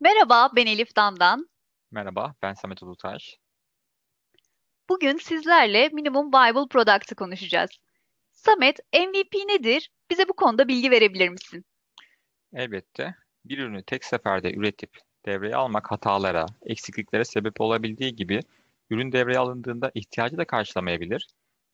Merhaba, ben Elif Damdan. Merhaba, ben Samet Ulutaş. Bugün sizlerle Minimum Viable Product'ı konuşacağız. Samet, MVP nedir? Bize bu konuda bilgi verebilir misin? Elbette. Bir ürünü tek seferde üretip devreye almak hatalara, eksikliklere sebep olabildiği gibi ürün devreye alındığında ihtiyacı da karşılamayabilir.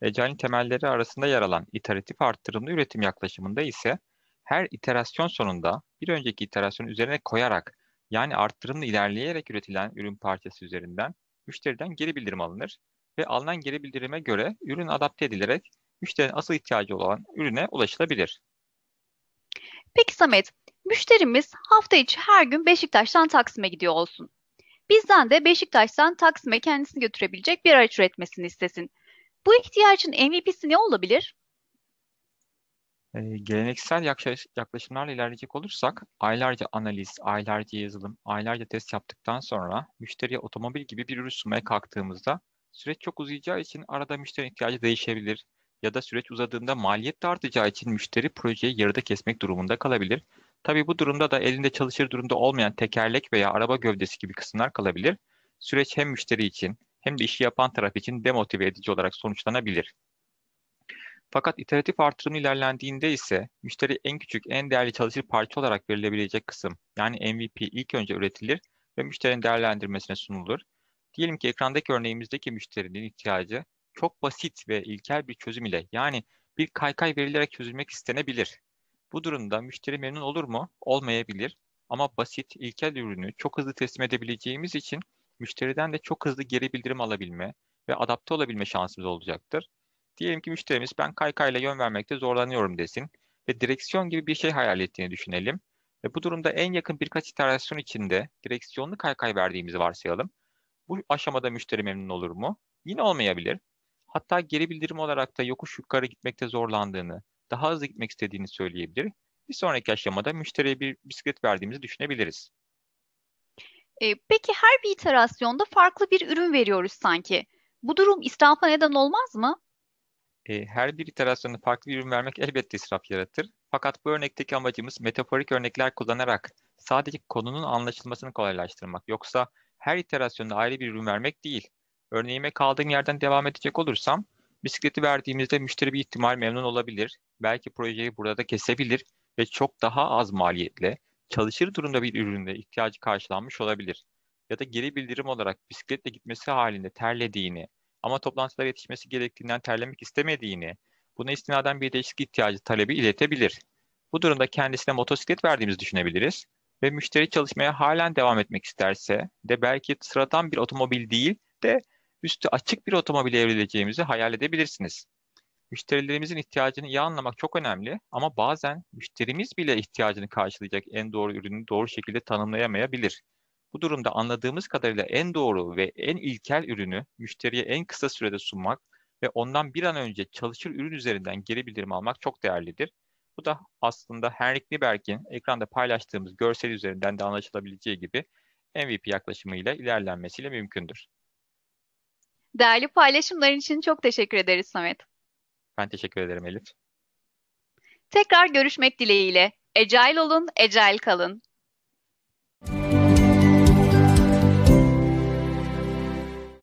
Agile'in temelleri arasında yer alan iteratif arttırımlı üretim yaklaşımında ise her iterasyon sonunda bir önceki iterasyonu üzerine koyarak yani arttırımla ilerleyerek üretilen ürün parçası üzerinden müşteriden geri bildirim alınır ve alınan geri bildirime göre ürün adapte edilerek müşterinin asıl ihtiyacı olan ürüne ulaşılabilir. Peki Samet, müşterimiz hafta içi her gün Beşiktaş'tan Taksim'e gidiyor olsun. Bizden de Beşiktaş'tan Taksim'e kendisini götürebilecek bir araç üretmesini istesin. Bu ihtiyacın MVP'si ne olabilir? Ee, geleneksel yaklaşımlarla ilerleyecek olursak aylarca analiz, aylarca yazılım, aylarca test yaptıktan sonra müşteriye otomobil gibi bir ürün sunmaya kalktığımızda süreç çok uzayacağı için arada müşteri ihtiyacı değişebilir ya da süreç uzadığında maliyet de artacağı için müşteri projeyi yarıda kesmek durumunda kalabilir. Tabii bu durumda da elinde çalışır durumda olmayan tekerlek veya araba gövdesi gibi kısımlar kalabilir. Süreç hem müşteri için hem de işi yapan taraf için demotive edici olarak sonuçlanabilir. Fakat iteratif artırım ilerlendiğinde ise müşteri en küçük, en değerli çalışır parça olarak verilebilecek kısım yani MVP ilk önce üretilir ve müşterinin değerlendirmesine sunulur. Diyelim ki ekrandaki örneğimizdeki müşterinin ihtiyacı çok basit ve ilkel bir çözüm ile yani bir kaykay verilerek çözülmek istenebilir. Bu durumda müşteri memnun olur mu? Olmayabilir. Ama basit, ilkel ürünü çok hızlı teslim edebileceğimiz için müşteriden de çok hızlı geri bildirim alabilme ve adapte olabilme şansımız olacaktır. Diyelim ki müşterimiz ben kaykayla yön vermekte zorlanıyorum desin ve direksiyon gibi bir şey hayal ettiğini düşünelim. Ve bu durumda en yakın birkaç iterasyon içinde direksiyonlu kaykay verdiğimizi varsayalım. Bu aşamada müşteri memnun olur mu? Yine olmayabilir. Hatta geri bildirim olarak da yokuş yukarı gitmekte zorlandığını, daha hızlı gitmek istediğini söyleyebilir. Bir sonraki aşamada müşteriye bir bisiklet verdiğimizi düşünebiliriz. E, peki her bir iterasyonda farklı bir ürün veriyoruz sanki. Bu durum israfa neden olmaz mı? E, her bir iterasyonda farklı bir ürün vermek elbette israf yaratır. Fakat bu örnekteki amacımız metaforik örnekler kullanarak sadece konunun anlaşılmasını kolaylaştırmak. Yoksa her iterasyonda ayrı bir ürün vermek değil. Örneğime kaldığım yerden devam edecek olursam, bisikleti verdiğimizde müşteri bir ihtimal memnun olabilir. Belki projeyi burada kesebilir ve çok daha az maliyetle çalışır durumda bir üründe ihtiyacı karşılanmış olabilir. Ya da geri bildirim olarak bisikletle gitmesi halinde terlediğini ama toplantılara yetişmesi gerektiğinden terlemek istemediğini, buna istinaden bir değişiklik ihtiyacı talebi iletebilir. Bu durumda kendisine motosiklet verdiğimizi düşünebiliriz ve müşteri çalışmaya halen devam etmek isterse de belki sıradan bir otomobil değil de üstü açık bir otomobile evrileceğimizi hayal edebilirsiniz. Müşterilerimizin ihtiyacını iyi anlamak çok önemli ama bazen müşterimiz bile ihtiyacını karşılayacak en doğru ürünü doğru şekilde tanımlayamayabilir. Bu durumda anladığımız kadarıyla en doğru ve en ilkel ürünü müşteriye en kısa sürede sunmak ve ondan bir an önce çalışır ürün üzerinden geri bildirim almak çok değerlidir. Bu da aslında Henrik Nieberg'in ekranda paylaştığımız görsel üzerinden de anlaşılabileceği gibi MVP yaklaşımıyla ilerlenmesiyle mümkündür. Değerli paylaşımların için çok teşekkür ederiz Samet. Ben teşekkür ederim Elif. Tekrar görüşmek dileğiyle. Agile olun, agile kalın.